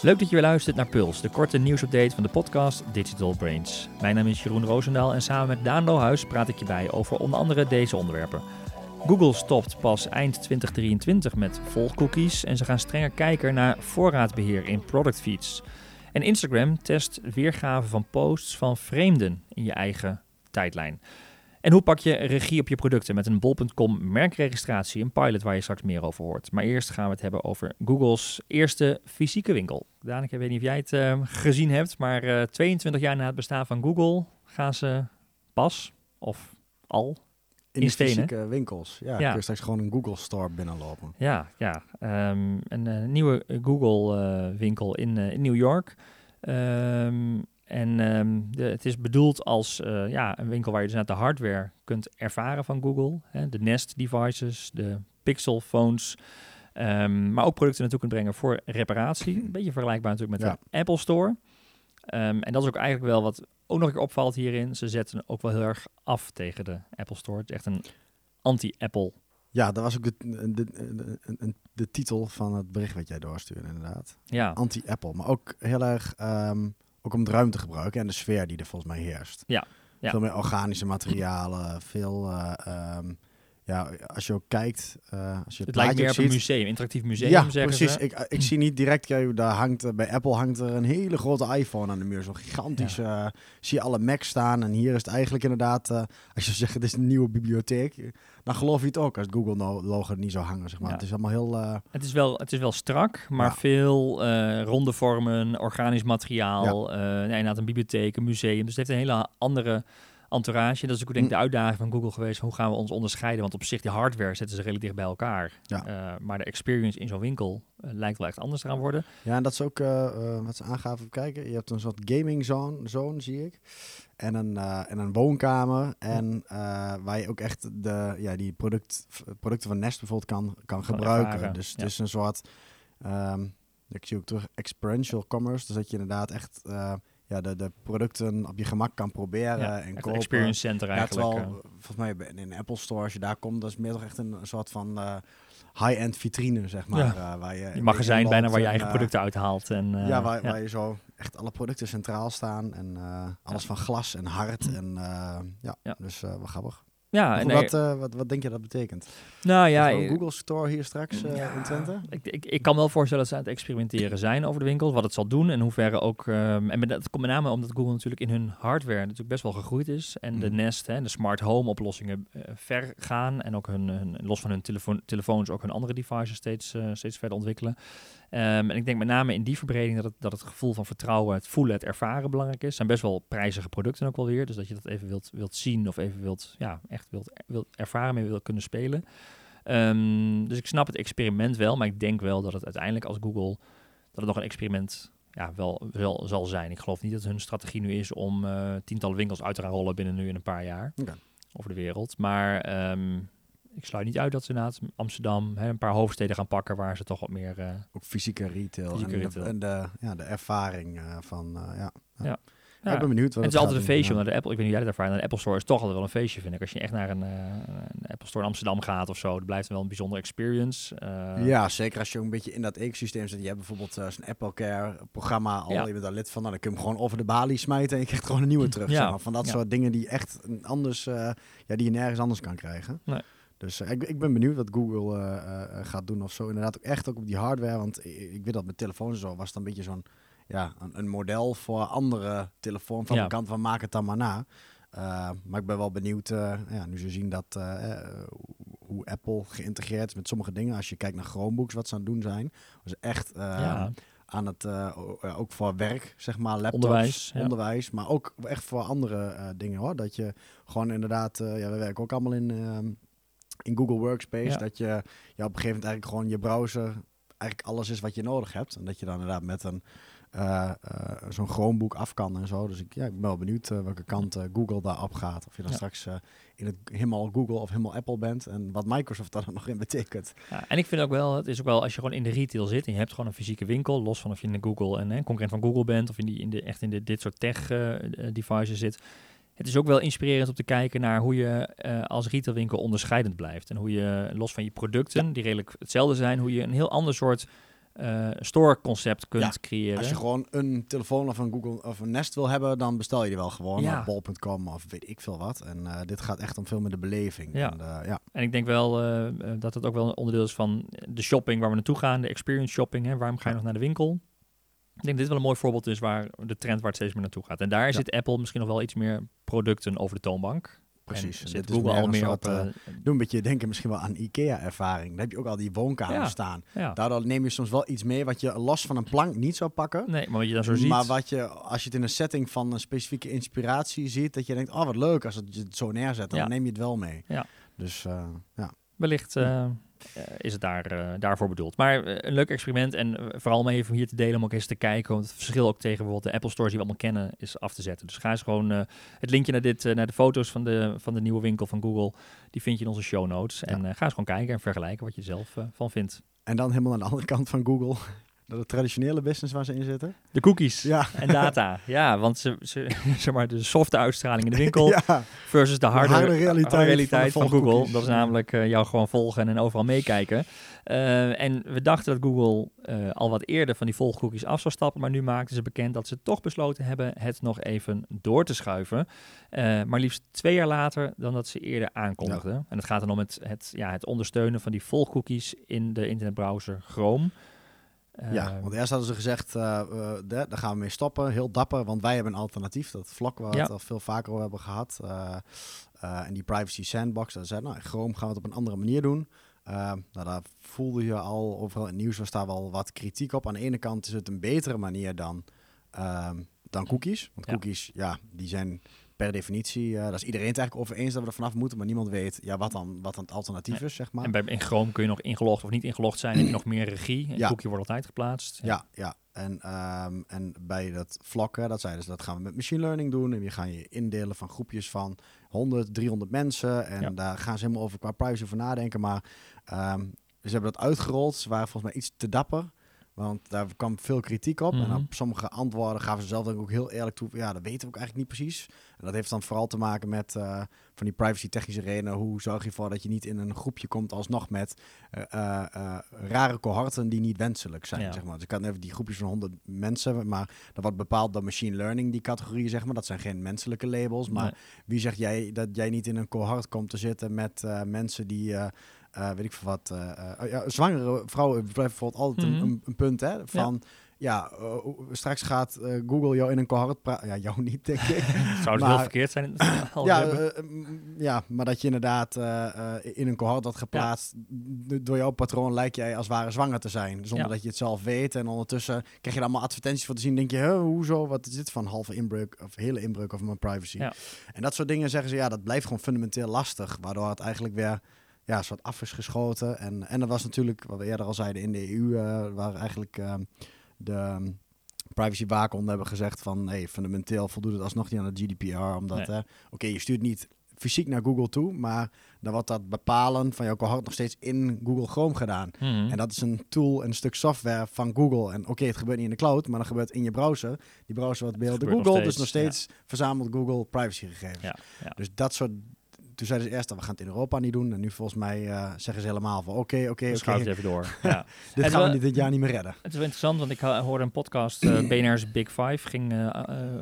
Leuk dat je weer luistert naar Puls, de korte nieuwsupdate van de podcast Digital Brains. Mijn naam is Jeroen Roosendaal en samen met Daan Lohuis praat ik je bij over onder andere deze onderwerpen. Google stopt pas eind 2023 met volgcookies en ze gaan strenger kijken naar voorraadbeheer in product feeds. En Instagram test weergave van posts van vreemden in je eigen tijdlijn. En hoe pak je regie op je producten met een bol.com merkregistratie, een pilot waar je straks meer over hoort. Maar eerst gaan we het hebben over Google's eerste fysieke winkel. Daan, ik weet niet of jij het uh, gezien hebt, maar uh, 22 jaar na het bestaan van Google gaan ze pas of al in, in stenen. fysieke winkels. Ja, ja. kun je straks gewoon een Google Store binnenlopen. Ja, ja. Um, een uh, nieuwe Google uh, winkel in, uh, in New York. Um, en um, de, het is bedoeld als uh, ja, een winkel waar je dus net de hardware kunt ervaren van Google. Hè, de Nest devices, de Pixel phones. Um, maar ook producten naartoe kunt brengen voor reparatie. Een beetje vergelijkbaar natuurlijk met ja. de Apple Store. Um, en dat is ook eigenlijk wel wat ook nog een keer opvalt hierin. Ze zetten ook wel heel erg af tegen de Apple Store. Het is echt een anti-Apple. Ja, dat was ook de, de, de, de, de, titel van het bericht wat jij doorstuurde inderdaad. Ja. Anti-Apple. Maar ook heel erg... Ook om het ruimte gebruiken en de sfeer die er volgens mij heerst. Ja. ja. Veel meer organische materialen, veel... Uh, um, ja, als je ook kijkt, uh, als je het, het lijkt meer op een museum, interactief museum. Ja, precies. Ze. Ik, ik zie niet direct, daar hangt bij Apple hangt er een hele grote iPhone aan de muur, zo gigantisch. Ja. Uh, zie je alle Macs staan en hier is het eigenlijk inderdaad, uh, als je zegt het is een nieuwe bibliotheek, dan geloof je het ook als Google no logo niet zou hangen, zeg maar. Ja. Het is allemaal heel... Het, is wel, het is wel strak, maar veel ronde vormen, organisch materiaal, inderdaad een bibliotheek, een museum. Dus het heeft een hele andere entourage. Dat is ook denk ik de uitdaging van Google geweest. Hoe gaan we ons onderscheiden? Want op zich, die hardware zetten ze redelijk dicht bij elkaar. Ja. maar de experience in zo'n winkel lijkt wel echt anders te gaan worden. Ja, en dat is ook wat ze aangaven. Kijken, je hebt een soort gaming zone, zone zie ik en een, uh, en een woonkamer. En uh, waar je ook echt de, ja, die product, producten van Nest bijvoorbeeld kan, kan gebruiken. Ervaren, dus het ja. is een soort, um, ik zie ook terug, experiential commerce. Dus dat je inderdaad echt uh, ja, de, de producten op je gemak kan proberen ja, en kopen. experience center eigenlijk. Ja, terwijl, volgens mij in een Apple Store, als je daar komt, dat is meer toch echt een, soort van high-end vitrine, zeg maar. Ja. Uh, waar je, je magazijn bijna waar je eigen producten uithaalt. En, ja, waar, waar, je zo echt alle producten centraal staan. En alles van glas en hard. En ja, ja, dus wat grappig. Ja, en wat, uh, wat, wat denk je dat betekent? Nou ja, Google Store hier straks uh, ja, in Twente? Ik, ik, ik kan wel voorstellen dat ze aan het experimenteren zijn over de winkels, wat het zal doen en hoe ver ook. Um, en dat komt met name omdat Google natuurlijk in hun hardware natuurlijk best wel gegroeid is en mm. de Nest, hè, de smart home oplossingen uh, ver gaan en ook hun, hun los van hun telefoon, telefoons ook hun andere devices steeds, steeds verder ontwikkelen. Um, en ik denk met name in die verbreding dat het, dat het gevoel van vertrouwen, het voelen, het ervaren belangrijk is. Het zijn best wel prijzige producten ook wel weer. Dus dat je dat even wilt, wilt zien of even wilt, ja, echt wilt, wilt ervaren, mee wilt kunnen spelen. Um, dus ik snap het experiment wel, maar ik denk wel dat het uiteindelijk als Google, dat het nog een experiment ja, wel, wel zal zijn. Ik geloof niet dat hun strategie nu is om uh, tientallen winkels uit te gaan rollen binnen nu in een paar jaar over de wereld. Maar um, ik sluit niet uit dat ze inderdaad Amsterdam hè, een paar hoofdsteden gaan pakken waar ze toch wat meer... Uh, ook fysieke retail, fysieke en, retail. De, en, de, ja, de ervaring uh, van, uh, ja. ja. Ja. Ik ben benieuwd. Wat het is altijd een feestje om naar de Apple. Ik weet niet hoe jij het ervaart. Naar de Apple Store is toch altijd wel een feestje, vind ik. Als je echt naar een, uh, een Apple Store in Amsterdam gaat of zo, dat blijft wel een bijzondere experience. Uh, ja, zeker als je ook een beetje in dat ecosysteem zit. Je hebt bijvoorbeeld uh, zo'n Apple Care programma al. Ja. Je bent daar lid van. Nou, dan kun je hem gewoon over de balie smijten en je krijgt gewoon een nieuwe terug. Ja. Zeg maar. Van dat soort dingen die echt anders, ja, die je nergens anders kan krijgen. Nee. Dus uh, ik, ik, ben benieuwd wat Google uh, uh, gaat doen of zo. Inderdaad ook echt ook op die hardware. Want ik, ik weet dat met telefoons en zo was het een beetje zo'n ja, een, een, model voor andere telefoonfabrikanten ja. van maak het dan maar na. maar ik ben wel benieuwd, ja, nu ze zien dat hoe Apple geïntegreerd is met sommige dingen. Als je kijkt naar Chromebooks, wat ze aan het doen zijn. Was echt ja. aan het, ook voor werk, zeg maar, laptops, onderwijs, onderwijs maar ook echt voor andere dingen hoor. Dat je gewoon inderdaad, ja, we werken ook allemaal in ehm, in Google Workspace. Ja. Dat je ja, op een gegeven moment eigenlijk gewoon je browser eigenlijk alles is wat je nodig hebt. En dat je dan inderdaad met een uh, uh, zo'n Chromebook af kan en zo. Dus ik, ja, ik ben wel benieuwd uh, welke kant Google daar op gaat. Of je dan ja. straks in het helemaal Google of helemaal Apple bent. En wat Microsoft daar dan nog in betekent. Ja, en ik vind ook wel, het is ook wel als je gewoon in de retail zit en je hebt gewoon een fysieke winkel, los van of je in de Google en concurrent van Google bent of in, die, in de, echt in de, dit soort tech devices zit het is ook wel inspirerend om te kijken naar hoe je uh, als retailwinkel onderscheidend blijft. En hoe je, los van je producten, die redelijk hetzelfde zijn, hoe je een heel ander soort uh, store concept kunt creëren. Als je gewoon een telefoon of een Google of een Nest wil hebben, dan bestel je die wel gewoon ja. op bol.com of weet ik veel wat. En uh, dit gaat echt om veel meer de beleving. Ja. En, uh, ja. en ik denk wel dat het ook wel een onderdeel is van de shopping waar we naartoe gaan, de experience shopping. Hè. Waarom ga je nog naar de winkel? Ik denk dat dit wel een mooi voorbeeld is waar de trend waar het steeds meer naartoe gaat. En daar zit Apple misschien nog wel iets meer producten over de toonbank. Precies. En zit Google al meer op... Uh, doe een beetje denken misschien wel aan IKEA-ervaring. Dan heb je ook al die woonkamers staan. Ja. Daardoor neem je soms wel iets mee wat je los van een plank niet zou pakken. Nee, maar wat je dan zo ziet... Maar wat je, als je het in een setting van een specifieke inspiratie ziet, dat je denkt, oh wat leuk als het je het zo neerzet, dan neem je het wel mee. Ja. Dus uh, ja. Wellicht uh, is het daar, uh, daarvoor bedoeld. Maar uh, een leuk experiment en vooral om even hier te delen, om ook eens te kijken. Want het verschil ook tegen bijvoorbeeld de Apple Stores die we allemaal kennen, is af te zetten. Dus ga eens gewoon het linkje naar, dit, naar de foto's van de, van de nieuwe winkel van Google. Die vind je in onze show notes. En ga eens gewoon kijken en vergelijken wat je zelf van vindt. En dan helemaal aan de andere kant van Google dat de traditionele business waar ze in zitten? De cookies ja. en data. Ja, want ze, ze, zeg maar de softe uitstraling in de winkel ja. versus de harde, harde realiteit, realiteit, van, van Google. Dat is namelijk uh, jou gewoon volgen en overal meekijken. Uh, en we dachten dat Google uh, al wat eerder van die volgcookies af zou stappen, maar nu maakten ze bekend dat ze toch besloten hebben het nog even door te schuiven. maar liefst twee jaar later dan dat ze eerder aankondigden. Ja. En het gaat dan om het, het, ja, het ondersteunen van die volgcookies in de internetbrowser Chrome ja, ehm, want eerst hadden ze gezegd, uh, daar gaan we mee stoppen. Heel dapper, want wij hebben een alternatief. Dat vlak waar we het al veel vaker over hebben gehad. Uh, en die privacy sandbox, dat zei, nou, Chrome gaan we het op een andere manier doen. Nou, daar voelde je al, overal in het nieuws was daar wel wat kritiek op. Aan de ene kant is het een betere manier dan, ehm, dan cookies. Want cookies, ja, die zijn per definitie, uh, daar is iedereen het eigenlijk over eens dat we er vanaf moeten, maar niemand weet ja, wat, dan, wat dan het alternatief is, zeg maar. En bij, in Chrome kun je nog ingelogd of niet ingelogd zijn, heb je nog meer regie. Een ja. wordt altijd geplaatst. Ja, ja. En, um, en bij dat vlakken, dat zeiden ze, dat gaan we met machine learning doen. En we gaan je indelen van groepjes van 100, 300 mensen. En daar gaan ze helemaal over qua privacy over nadenken. Maar um, ze hebben dat uitgerold. Ze waren volgens mij iets te dapper. Want daar kwam veel kritiek op. En mhm. op sommige antwoorden gaven ze zelf denk ik ook heel eerlijk toe. Ja, dat weten we ook eigenlijk niet precies. En dat heeft dan vooral te maken met uh, van die privacy technische redenen. Hoe zorg je ervoor dat je niet in een groepje komt alsnog met uh, uh, rare cohorten die niet wenselijk zijn. Zeg maar. Dus ik kan even die groepjes van 100 mensen, maar dat wordt bepaald door machine learning, die categorieën, zeg maar. Dat zijn geen menselijke labels. Maar wie zegt jij dat jij niet in een cohort komt te zitten met mensen die uh, weet ik veel wat. Uh, ja, zwangere vrouwen blijft bijvoorbeeld altijd mm -hmm. een, een, punt hè, van. Ja, uh, straks gaat Google jou in een cohort praten. Ja, jou niet, denk ik. Zou het heel verkeerd zijn? ja, ja, maar dat je inderdaad in een cohort had geplaatst. Door jouw patroon lijkt jij als ware zwanger te zijn. Zonder dat je het zelf weet. En ondertussen krijg je er allemaal advertenties voor te zien. Denk je, hoezo? Wat is dit van halve inbreuk of hele inbreuk over mijn privacy? En dat soort dingen zeggen ze, ja, dat blijft gewoon fundamenteel lastig. Waardoor het eigenlijk weer ja, soort af is geschoten. En, en er was natuurlijk, wat we eerder al zeiden, in de EU uh, waar eigenlijk uh, de um, privacy waakhond hebben gezegd van hey, fundamenteel voldoet het alsnog niet aan de GDPR. Omdat, nee. oké, je stuurt niet fysiek naar Google toe, maar dan wordt dat bepalen van jouw cohort nog steeds in Google Chrome gedaan. Mm En dat is een tool, een stuk software van Google. En oké, het gebeurt niet in de cloud, maar dan gebeurt in je browser. Die browser wordt beelden Google, nog dus nog steeds verzamelt Google privacygegevens. Ja, ja. Dus dat soort toen zeiden ze eerst dat we gaan het in Europa niet doen. En nu volgens mij uh, zeggen ze helemaal van oké, oké, oké. Schuif het even door. Ja. dit gaan we dit jaar niet meer redden. Het is wel interessant, want ik hoorde een podcast, uh, BNR's Big Five, ging uh,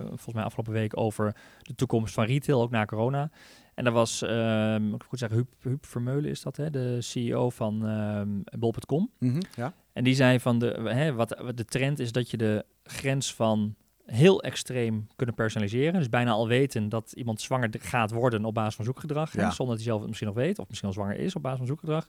volgens mij afgelopen week over de toekomst van retail, ook na corona. En daar was, um, ik goed zeggen, Huub, Huub Vermeulen is dat, hè, de CEO van um, Bol.com. Mm -hmm, ja. En die zei van, de, hè, wat, wat de trend is dat je de grens van heel extreem kunnen personaliseren. Dus bijna al weten dat iemand zwanger gaat worden op basis van zoekgedrag. Hè, zonder dat hij zelf het misschien nog weet. Of misschien al zwanger is op basis van zoekgedrag.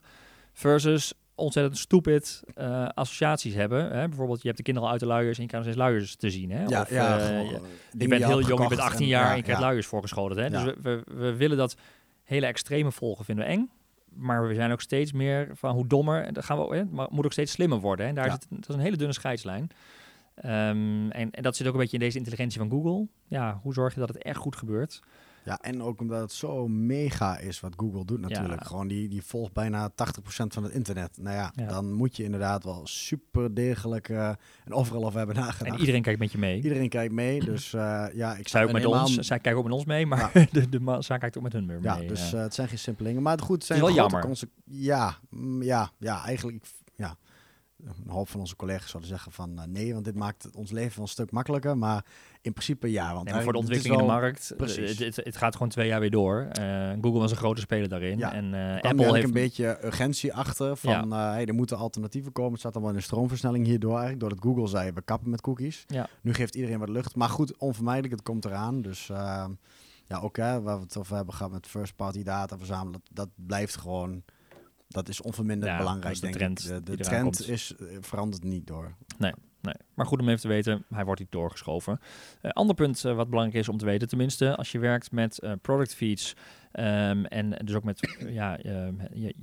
Versus ontzettend stupid uh, associaties hebben. Hè? Bijvoorbeeld, je hebt de kinderen al uit de luiers en je krijgt nog steeds luiers te zien. Hè? Ja, of, ja, uh, je, je bent heel jong, je bent 18 jaar en je krijgt luiers voorgeschoten. Hè? Dus we, we, we, willen dat hele extreme volgen, vinden we eng. Maar we zijn ook steeds meer van hoe dommer, en dat gaan we, hè? maar moet ook steeds slimmer worden. Hè? Daar zit, dat is een hele dunne scheidslijn. Um, en, en, dat zit ook een beetje in deze intelligentie van Google. Ja, hoe zorg je dat het echt goed gebeurt? Ja, en ook omdat het zo mega is wat Google doet natuurlijk. Gewoon die, die volgt bijna 80% van het internet. Nou ja, dan moet je inderdaad wel super degelijk uh, en overal over hebben nagedacht. En iedereen kijkt met je mee. Iedereen kijkt mee, dus uh, ja, ik zou ook met ons. Zij kijken ook met ons mee, maar de, de, de zij kijkt ook met hun mee. Ja, dus uh, het zijn geen simpelingen. Maar goed, het zijn wel jammer. Ja, mm, ja, ja, eigenlijk, ja een hoop van onze collega's zouden zeggen van eh, nee, want dit maakt ons leven een stuk makkelijker. Maar in principe ja. Want voor de ontwikkeling in de markt, het, het, het, gaat gewoon twee jaar weer door. Google was een grote speler daarin. Ja. En Apple heeft een beetje urgentie achter van ja. hey, er moeten alternatieven komen. Het staat allemaal in een stroomversnelling hierdoor eigenlijk. Doordat Google zei, we kappen met cookies. Ja. Nu geeft iedereen wat lucht. Maar goed, onvermijdelijk, het komt eraan. Dus ja, ook hè, waar we het over hebben gehad met first party data verzamelen, dat, dat blijft gewoon, dat is onverminderd belangrijk, de trend ik. De, de trend is, uh, verandert niet door. Nee, nee. Maar goed om even te weten, hij wordt niet doorgeschoven. Uh, ander punt uh, wat belangrijk is om te weten, tenminste als je werkt met product feeds um, en dus ook met ja, je,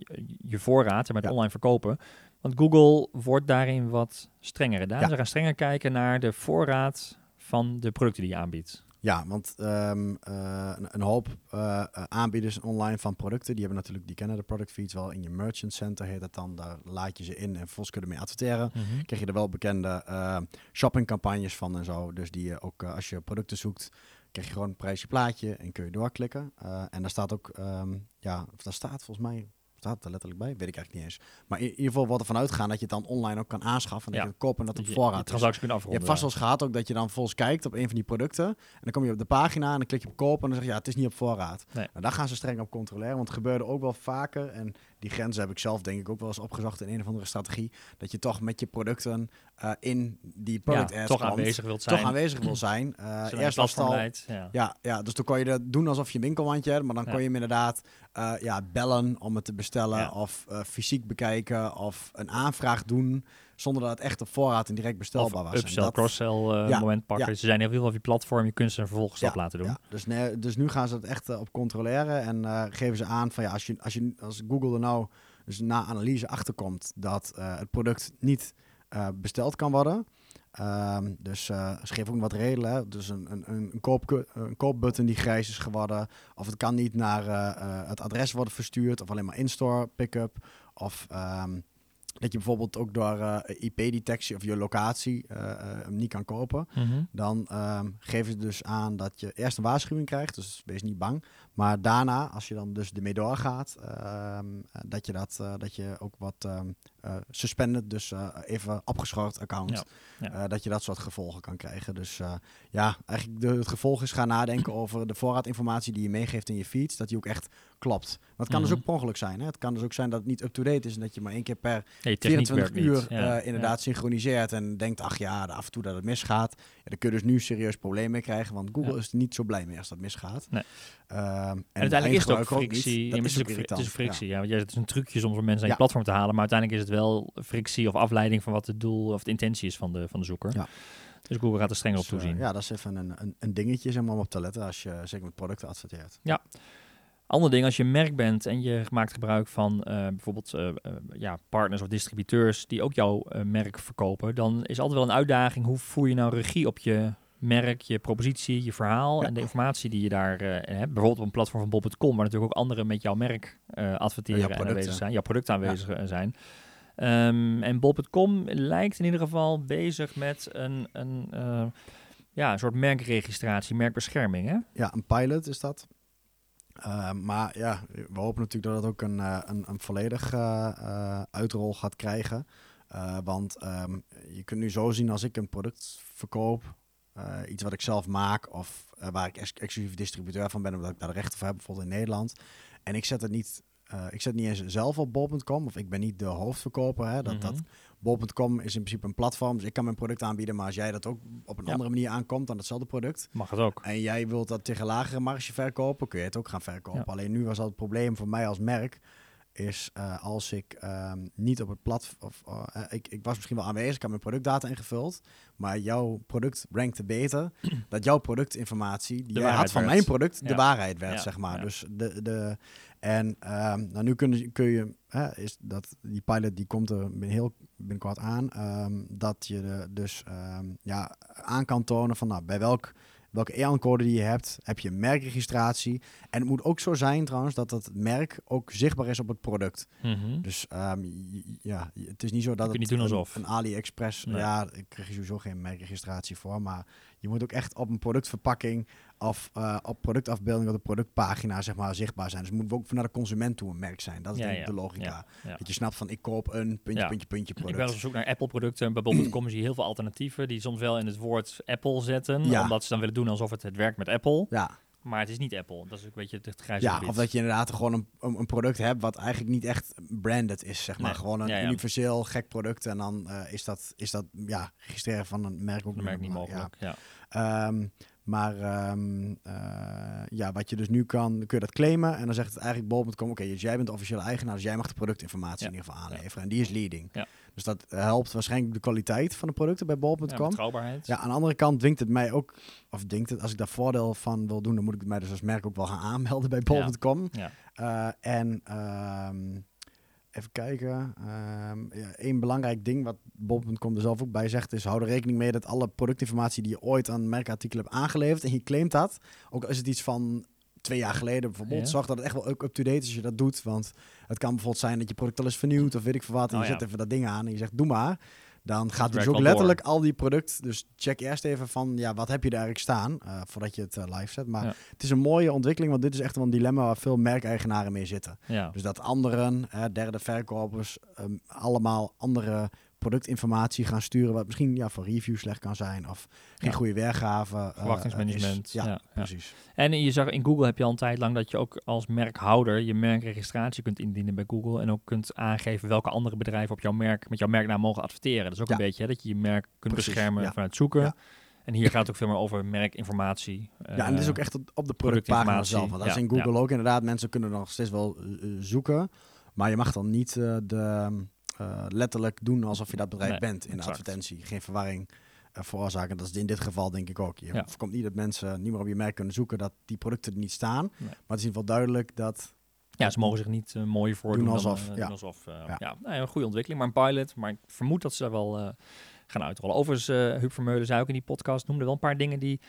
je, voorraad en met online verkopen. Want Google wordt daarin wat strenger. Ja. Ze gaan strenger kijken naar de voorraad van de producten die je aanbiedt. Ja, want um, uh, een, een, hoop uh, aanbieders online van producten, die hebben natuurlijk, die kennen de product feeds wel. In je merchant center heet dat dan, daar laat je ze in en vervolgens kunnen mee adverteren. Mm -hmm. Krijg je er wel bekende uh, shoppingcampagnes van en zo. Dus die je ook als je producten zoekt, krijg je gewoon een prijsje plaatje en kun je doorklikken. en daar staat ook, um, ja, daar staat volgens mij staat er letterlijk bij, weet ik eigenlijk niet eens. Maar in, ieder geval wat er vanuit gaan dat je het dan online ook kan aanschaffen. En dat je kopen en dat op voorraad. kunt afronden. Je hebt vast wel eens gehad ook dat je dan volgens kijkt op een van die producten. En dan kom je op de pagina en dan klik je op kopen en dan zeg je ja, het is niet op voorraad. Nee. Maar daar gaan ze streng op controleren, want het gebeurde ook wel vaker. En die grenzen heb ik zelf denk ik ook wel eens opgezocht in een of andere strategie. Dat je toch met je producten uh, in die product ja, toch aanwezig wilt zijn. Toch aanwezig wil zijn. Uh, eerst was al, ja. ja. Ja, dus dan kon je dat doen alsof je een winkelwandje hebt, maar dan kon je hem inderdaad uh, ja, bellen om het te bestellen of fysiek bekijken of een aanvraag doen zonder dat het echt op voorraad en direct bestelbaar was. Upsell, cross-sell uh, moment pakken. Ze zijn heel veel op je platform, je kunt ze een vervolgstap laten doen. Dus, nee, dus nu gaan ze het echt uh, op controleren en uh, geven ze aan van ja, als, je, als, je, als Google er nou dus na analyse achterkomt dat het product niet besteld kan worden. Um, dus uh, ze geven ook wat redenen. Dus een, een, een, koop, een koopbutton die grijs is geworden. Of het kan niet naar uh, het adres worden verstuurd. Of alleen maar in-store pick-up. Of um, dat je bijvoorbeeld ook door uh, IP-detectie of je locatie uh, uh, niet kan kopen. Mm -hmm. Dan um, geven ze dus aan dat je eerst een waarschuwing krijgt, dus wees niet bang. Maar daarna, als je dan dus ermee doorgaat, um, dat, je dat, dat je ook wat um, suspended, dus even opgeschort account, ja. Ja. dat je dat soort gevolgen kan krijgen. Dus ja, eigenlijk de, het gevolg is gaan nadenken over de voorraadinformatie die je meegeeft in je feeds, dat die ook echt klopt. Maar het kan dus mhm. ook per ongeluk zijn. Hè? Het kan dus ook zijn dat het niet up-to-date is en dat je maar één keer per nee, 24 uur ja. uh, inderdaad synchroniseert en denkt, ach ja, af en toe dat het misgaat. Ja, dan kun je dus nu serieus problemen mee krijgen, want Google is niet zo blij mee als dat misgaat. Nee. Uh, en, en, uiteindelijk is het ook frictie. Ook is het, is het is frictie, ja. want jij, het is een trucje soms om mensen aan je platform te halen, maar uiteindelijk is het wel frictie of afleiding van wat het doel of de intentie is van de, van de zoeker. Ja. Dus Google gaat er strenger dus, op toezien. Ja, dat is even een, een, een dingetje zeg maar, om op te letten als je zeker met producten adverteert. Ja. Ander ding, als je merk bent en je maakt gebruik van uh, bijvoorbeeld uh, uh, ja, partners of distributeurs die ook jouw merk verkopen, dan is altijd wel een uitdaging. Hoe voer je nou regie op je merk, je propositie, je verhaal ja. en de informatie die je daar hebt. Bijvoorbeeld op een platform van Bob.com, waar natuurlijk ook anderen met jouw merk adverteren ja, en aanwezig zijn, jouw producten aanwezig ja. zijn. Um, en Bob.com lijkt in ieder geval bezig met een, een, ja, een soort merkregistratie, merkbescherming. Hè? Ja, een pilot is dat. Uh, maar ja, we hopen natuurlijk dat het ook een, uh, een, een volledig uh, uitrol gaat krijgen. want um, je kunt nu zo zien als ik een product verkoop, iets wat ik zelf maak of waar ik ex exclusief distributeur van ben, omdat ik daar de rechten voor heb, bijvoorbeeld in Nederland. En ik zet het niet, ik zet niet eens zelf op bol.com of ik ben niet de hoofdverkoper. Hè, dat, mm -hmm. dat, Bol.com is in principe een platform, dus ik kan mijn product aanbieden. Maar als jij dat ook op een ja. andere manier aankomt dan hetzelfde product. Mag het ook. En jij wilt dat tegen lagere marge verkopen, kun je het ook gaan verkopen. Ja. Alleen nu was al het probleem voor mij als merk is uh, als ik um, niet op het platform. Uh, ik, ik was misschien wel aanwezig, ik heb mijn productdata ingevuld, maar jouw product rankte beter. dat jouw productinformatie, die jij had van werd. mijn product, ja. de waarheid werd, ja. zeg maar. Dus de, de, en um, nou, nu kun, kun je, hè, is dat die pilot die komt er heel binnenkort aan, um, dat je de, dus ja, aan kan tonen van nou, bij welk welke EAN-code die je hebt, heb je merkregistratie. En het moet ook zo zijn trouwens dat het merk ook zichtbaar is op het product. Mm -hmm. Dus um, ja, het is niet zo dat het niet doen alsof. Een, een AliExpress, nee. ja, ik krijg je sowieso geen merkregistratie voor, maar je moet ook echt op een productverpakking of uh, op productafbeelding op de productpagina zeg maar, zichtbaar zijn. Dus het moet ook naar de consument toe een merk zijn. Dat is denk ik de logica. Dat je snapt van ik koop een puntje, puntje, puntje product. Ik ben op zoek naar Apple producten. Bijvoorbeeld komen ze heel veel alternatieven die soms wel in het woord Apple zetten. Omdat ze dan willen doen alsof het, het werkt met Apple. Ja. Maar het is niet Apple. Dat is een beetje het grijze Ja, of dat je inderdaad gewoon een, een, product hebt wat eigenlijk niet echt branded is, zeg maar. Gewoon een universeel gek product. En dan uh, is dat, is dat ja, registreren van een merk ook merk niet mogelijk. Ja. Um, maar um, uh, ja, wat je dus nu kan, kun je dat claimen. En dan zegt het eigenlijk bol.com, oké, dus jij bent de officiële eigenaar, dus jij mag de productinformatie in ieder geval aanleveren. En die is leading. Ja. Dus dat helpt waarschijnlijk de kwaliteit van de producten bij bol.com. Ja, betrouwbaarheid. Ja, aan de andere kant dwingt het mij ook, of denkt het, als ik daar voordeel van wil doen, dan moet ik het mij dus als merk ook wel gaan aanmelden bij bol.com. Ja. Uh, en um, even kijken. Um, ja, een belangrijk ding wat bol.com er zelf ook bij zegt is: hou er rekening mee dat alle productinformatie die je ooit aan merkartikelen hebt aangeleverd en je claimt dat, ook al is het iets van twee jaar geleden bijvoorbeeld, zorg dat het echt wel up-to-date is als je dat doet. Want het kan bijvoorbeeld zijn dat je product al is vernieuwd of weet ik veel wat. En je oh, zet even dat ding aan en je zegt, doe maar. Dan gaat dus ook letterlijk al die product. Dus check eerst even van, ja, wat heb je daar eigenlijk staan uh, voordat je het uh, live zet. Maar het is een mooie ontwikkeling, want dit is echt wel een dilemma waar veel merkeigenaren mee zitten. Ja. Dus dat anderen, derde verkopers, um, allemaal andere productinformatie gaan sturen, wat misschien ja, voor review slecht kan zijn of geen goede weergave. Eh, Verwachtingsmanagement. ja, ja, precies. En je zag in Google heb je al een tijd lang dat je ook als merkhouder je merkregistratie kunt indienen bij Google en ook kunt aangeven welke andere bedrijven op jouw merk met jouw merknaam mogen adverteren. Dat is ook een beetje hè, dat je je merk kunt beschermen vanuit zoeken. En hier gaat het ook veel meer over merkinformatie. Ja, en dit is ook echt op de productpagina zelf. Want dat is in Google ook inderdaad. Mensen kunnen nog steeds wel uh, zoeken. Maar je mag dan niet uh, de uh, letterlijk doen alsof je dat bedrijf bent in de advertentie. Geen verwarring uh, veroorzaken. Dat is in dit geval denk ik ook. Je ja. voorkomt niet dat mensen niet meer op je merk kunnen zoeken dat die producten er niet staan. Maar het is in ieder geval duidelijk dat... Ja, ze mogen zich niet uh, mooi voordoen. Doen alsof. Dan, ja. alsof ja. ja. Nou, een goede ontwikkeling, maar een pilot. Maar ik vermoed dat ze daar wel gaan uitrollen. Overigens, Huub Vermeulen zei ook in die podcast, noemde wel een paar dingen die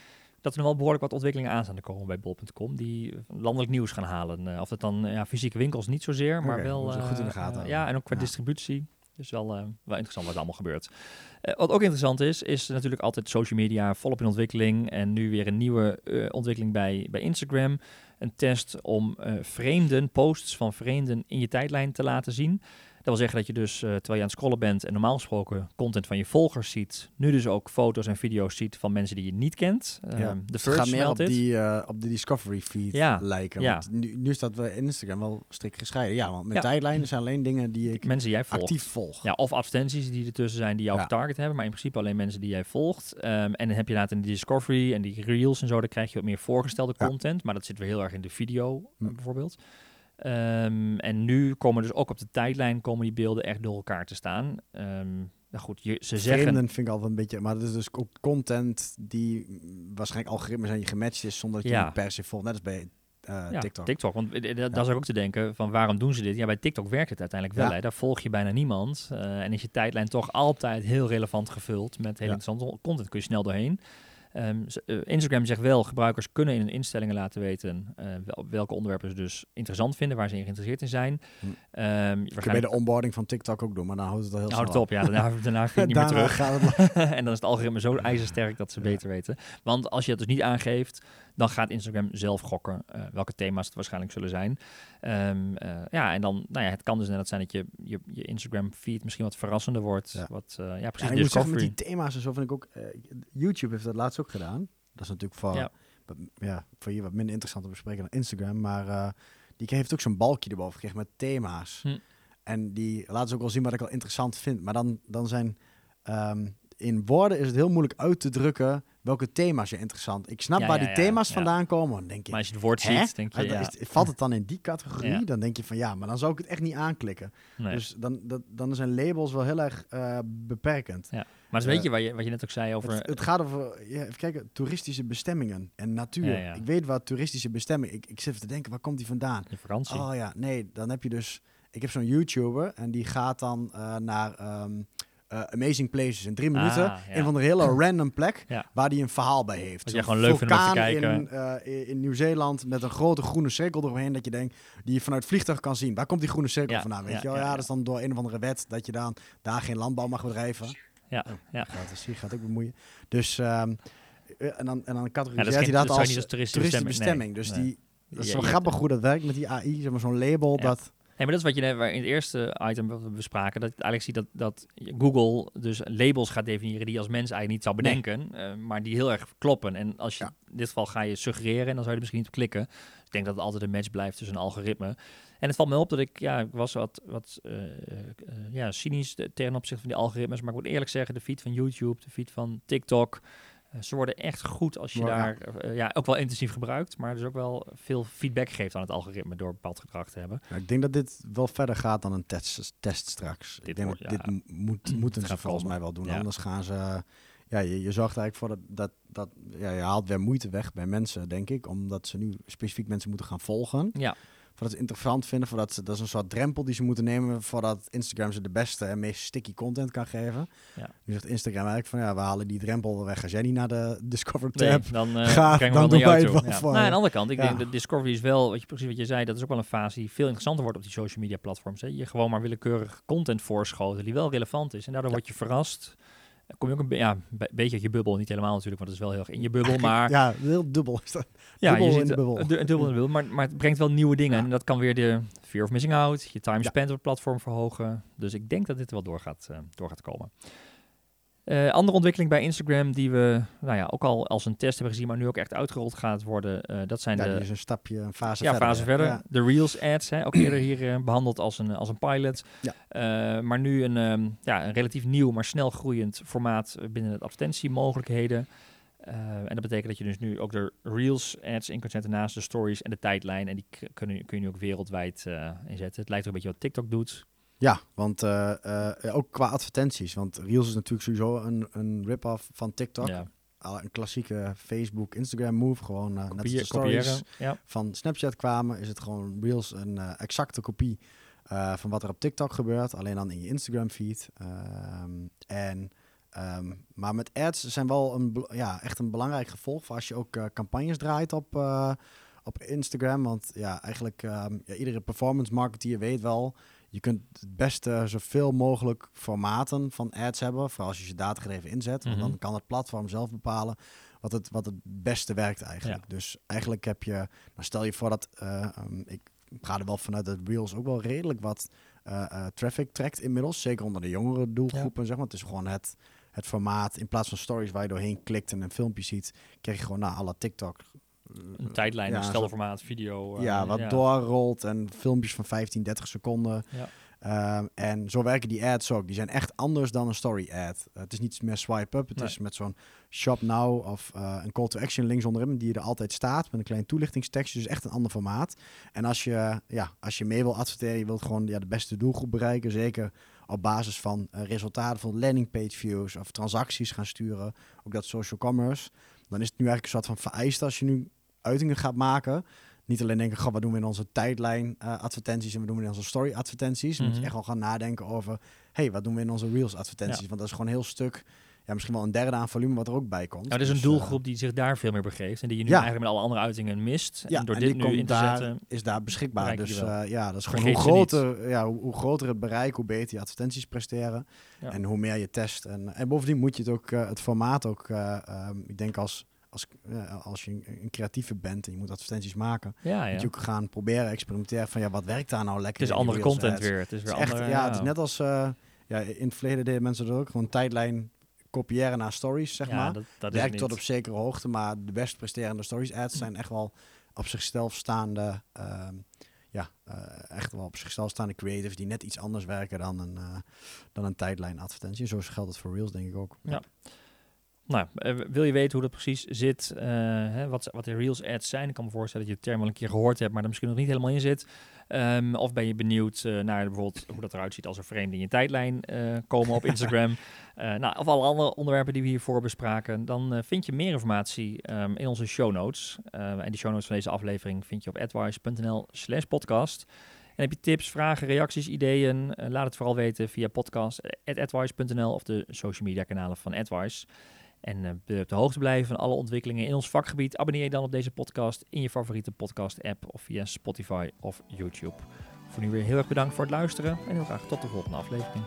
dat er nog wel behoorlijk wat ontwikkelingen aan staan te komen bij bol.com. Die landelijk nieuws gaan halen. Uh, of dat dan ja, fysieke winkels niet zozeer, maar wel... Goed in de gaten. ja, en ook qua distributie. Dus wel, uh, wel interessant wat allemaal gebeurt. Wat ook interessant is, is natuurlijk altijd social media volop in ontwikkeling. En nu weer een nieuwe ontwikkeling bij, bij Instagram. Een test om vreemden, posts van vreemden in je tijdlijn te laten zien. Dat wil zeggen dat je dus, uh, terwijl je aan het scrollen bent en normaal gesproken content van je volgers ziet, nu dus ook foto's en video's ziet van mensen die je niet kent. Ja. Uh, de gaat meer op die, uh, op de Discovery feed ja. lijken. Ja. Want nu, nu staat we Instagram wel strikt gescheiden. Ja, want mijn ja. tijdlijnen zijn alleen dingen die ik mensen die jij volgt. actief volg. Ja, of advertenties die ertussen zijn die jou ja. getarget hebben, maar in principe alleen mensen die jij volgt. Um, en dan heb je later in de Discovery en die Reels en zo, dan krijg je wat meer voorgestelde content, maar dat zit weer heel erg in de video hm. bijvoorbeeld. Um, en nu komen dus ook op de tijdlijn komen die beelden echt door elkaar te staan. Um, nou goed, je, ze zeggen... Vreemden vind ik altijd een beetje... Maar dat is dus ook content die waarschijnlijk algoritmes aan je gematcht is... zonder dat je ja. per se volgt. Net als bij uh, ja, TikTok. TikTok, want ja. daar zou ik ook te denken van waarom doen ze dit? Ja, bij TikTok werkt het uiteindelijk wel. Ja. Hè? Daar volg je bijna niemand. Uh, en is je tijdlijn toch altijd heel relevant gevuld met heel interessante content. Kun je snel doorheen. Um, Instagram zegt wel, gebruikers kunnen in hun instellingen laten weten uh, wel, welke onderwerpen ze dus interessant vinden, waar ze in geïnteresseerd in zijn. Hm. Um, je bij de onboarding van TikTok ook doen, maar dan houdt het al heel houdt het op, ja. Daarna, daarna ga je niet meer terug. en dan is het algoritme zo ijzersterk dat ze ja. beter weten. Want als je het dus niet aangeeft, dan gaat Instagram zelf gokken uh, welke thema's het waarschijnlijk zullen zijn. Um, uh, ja, en dan, nou ja, het kan dus net zijn dat je, je, je Instagram feed misschien wat verrassender wordt. Ja. Wat, uh, ja, precies. Ja, ik moet zeggen, met die thema's en zo vind ik ook, YouTube heeft dat laatst ook gedaan. Dat is natuurlijk voor, ja. ja voor je wat minder interessant te bespreken dan Instagram, maar die heeft ook zo'n balkje erboven gekregen met thema's. Hm. En die laat ze ook wel zien wat ik al interessant vind. Maar dan, dan zijn um, in woorden is het heel moeilijk uit te drukken welke thema's je interessant. Ik snap waar die thema's vandaan komen. Dan denk je, maar als je het woord ziet, denk je, is, valt het dan in die categorie? Dan denk je van ja, maar dan zou ik het echt niet aanklikken. Dus dan, dat, dan zijn labels wel heel erg uh, beperkend. Ja. Maar dus weet je, wat je wat je net ook zei over... Het, het gaat over, ja, even kijken, toeristische bestemmingen en natuur. Ik weet wat toeristische bestemmingen... Ik, ik zit even te denken, waar komt die vandaan? Je vakantie. Oh ja, nee, dan heb je dus... Ik heb zo'n YouTuber en die gaat dan uh, naar... Um, uh, Amazing Places in drie minuten. Ah, ja. Een van de hele random plek ja. waar hij een verhaal bij heeft. Wat je gewoon leuk vindt om te kijken. In, uh, in Nieuw-Zeeland met een grote groene cirkel eromheen dat je denkt, die je vanuit vliegtuig kan zien. Waar komt die groene cirkel ja, vandaan? Weet je wel? Ja, dat is dan door een of andere wet dat je dan daar geen landbouw mag bedrijven. Ja, oh, ja. Gaat, hier gaat ook bemoeien. Dus um, en dan, en dan categoriseert hij dat, als, als toeristische bestemming. dus die, dat is wel grappig hoe dat werkt met die AI, zeg maar zo'n label dat... Nee, maar dat is wat je net in het eerste item wat we bespraken. Dat eigenlijk ziet dat, dat Google dus labels gaat definiëren die je als mens eigenlijk niet zou bedenken. Eh, maar die heel erg kloppen. En als je in dit geval ga je suggereren en dan zou je er misschien niet op klikken. ik denk dat het altijd een match blijft tussen een algoritme. En het valt me op dat ik, ja, ik was wat, wat uh, ja, cynisch ten opzichte van die algoritmes. Maar ik moet eerlijk zeggen, de feed van YouTube, de feed van TikTok, eh, ze worden echt goed als je daar uh, ja, ook wel intensief gebruikt, maar dus ook wel veel feedback geeft aan het algoritme door bepaald gedrag te hebben. Ja, ik denk dat dit wel verder gaat dan een test, test straks. Dit ik denk wordt, dit moet, moeten ze volgens mij wel doen, anders gaan ze... Ja, je, je zorgt eigenlijk voor dat, dat, dat ja, je haalt weer moeite weg bij mensen, denk ik, omdat ze nu specifiek mensen moeten gaan volgen. Ja voordat ze interessant vinden, voordat ze, dat is een soort drempel die ze moeten nemen voordat Instagram ze de beste en meest sticky content kan geven. Ja. Nu zegt Instagram eigenlijk van ja, we halen die drempel weg. Als jij niet naar de Discover tab dan uh, gaat, dan doen wij het wel ja. voor. Nou, aan de andere kant, ik denk dat Discovery is wel, wat je precies wat je zei, dat is ook wel een fase die veel interessanter wordt op die social media platforms. Hè. Je gewoon maar willekeurig content voorschoten die wel relevant is en daardoor word je verrast kom je ook een, ja, beetje uit je bubbel. Niet helemaal natuurlijk, want het is wel heel erg in je bubbel. Maar ja, heel dubbel is dat. Ja, dubbel je in de bubbel. Een, dubbel in de bubbel. Maar, maar het brengt wel nieuwe dingen. En dat kan weer de fear of missing out, je time spent op het platform verhogen. Dus ik denk dat dit er wel door gaat, uh, door gaat komen. Uh, andere ontwikkeling bij Instagram die we nou ja, ook al als een test hebben gezien, maar nu ook echt uitgerold gaat worden. Uh, dat zijn ja, de. is een stapje, een fase ja, verder. Fase verder. De Reels ads, hè, ook eerder hier uh, behandeld als een, als een pilot. Ja. maar nu een, um, ja, een relatief nieuw, maar snel groeiend formaat binnen het advertentiemogelijkheden. en dat betekent dat je dus nu ook de Reels ads in kunt zetten naast de stories en de tijdlijn. En die kunnen, kun je nu ook wereldwijd inzetten. Het lijkt er een beetje wat TikTok doet. Ja, want uh, uh, ook qua advertenties. Want Reels is natuurlijk sowieso een, een rip-off van TikTok. Ja. Een klassieke Facebook, Instagram move. Gewoon uh, net als de stories ja. van Snapchat kwamen, is het gewoon Reels een exacte kopie van wat er op TikTok gebeurt. Alleen dan in je Instagram feed. Ehm, en, um, maar met ads zijn wel een, ja, echt een belangrijk gevolg voor als je ook campagnes draait op, op Instagram. Want ja, eigenlijk um, ja, iedere performance marketeer weet wel je kunt het beste zoveel mogelijk formaten van ads hebben, vooral als je je datagegevens inzet. Want dan mhm. kan het platform zelf bepalen wat het, wat het beste werkt eigenlijk. Dus eigenlijk heb je, nou stel je voor dat, uh, um, ik ga er wel vanuit dat Reels ook wel redelijk wat uh, uh, traffic trekt inmiddels. Zeker onder de jongere doelgroepen, zeg maar. Het is gewoon het, het formaat, in plaats van stories waar je doorheen klikt en een filmpje ziet, krijg je gewoon naar alle TikTok een tijdlijn, ja, een stelformaat, video. ja, eh, wat doorrolt en filmpjes van 15, 30 seconden. Ja. Ehm, en zo werken die ads ook. Die zijn echt anders dan een story ad. het is niet meer swipe up. Het is met zo'n shop now of uh, een call to action links onderin die er altijd staat met een klein toelichtingstekstje. Dus echt een ander formaat. En als je, ja, als je mee wil adverteren, je wilt gewoon ja, de beste doelgroep bereiken. Zeker op basis van resultaten van landing page views of transacties gaan sturen. Ook dat social commerce. Dan is het nu eigenlijk een soort van vereist als je nu uitingen gaat maken. Niet alleen denken, goh, wat doen we in onze tijdlijn uh, advertenties en wat doen we in onze story advertenties. Mm Moet je mhm. echt wel gaan nadenken over, hey, wat doen we in onze reels advertenties? Want dat is gewoon een heel stuk, ja, misschien wel een derde aan volume wat er ook bij komt. Nou, er is een dus, doelgroep uh, die zich daar veel meer begeeft en die je nu ja. eigenlijk met alle andere uitingen mist. Ja, en door dit nu in te zetten, is daar beschikbaar. Dus uh, ja, dat is gewoon hoe groter, ja, hoe, hoe, groter het bereik, hoe beter je advertenties presteren. Ja. En hoe meer je test. En, en bovendien moet je het ook, het formaat ook, um, ik denk als als, als je een, creatieve bent en je moet advertenties maken, ja, ja. moet je ook gaan proberen experimenteren van ja, wat werkt daar nou lekker? Het is andere content weer. Het is weer echt, ja, ja, het is net als uh, ja, in het verleden deden mensen dat ook gewoon tijdlijn kopiëren naar stories, zeg maar. Dat, dat werkt tot op zekere hoogte, maar de best presterende stories ads zijn echt wel op zichzelf staande. Uh, ja, uh, echt wel op zichzelf staande creatives die net iets anders werken dan een, dan een tijdlijn advertentie. Zo geldt het voor Reels, denk ik ook. Ja. Nou, eh, wil je weten hoe dat precies zit, uh, hè, wat, wat de Reels ads zijn? Ik kan me voorstellen dat je het term al een keer gehoord hebt, maar er misschien nog niet helemaal in zit. Um, of ben je benieuwd uh, naar bijvoorbeeld hoe dat eruit ziet als er vreemden in je tijdlijn komen op Instagram? nou, of alle andere onderwerpen die we hiervoor bespraken, dan vind je meer informatie um, in onze show notes. en die show notes van deze aflevering vind je op advice.nl slash podcast. En heb je tips, vragen, reacties, ideeën? laat het vooral weten via podcast.advice.nl of de social media kanalen van Advice. En uh, op de hoogte blijven van alle ontwikkelingen in ons vakgebied. Abonneer je dan op deze podcast in je favoriete podcast-app of via Spotify of YouTube. Voor nu weer heel erg bedankt voor het luisteren en heel graag tot de volgende aflevering.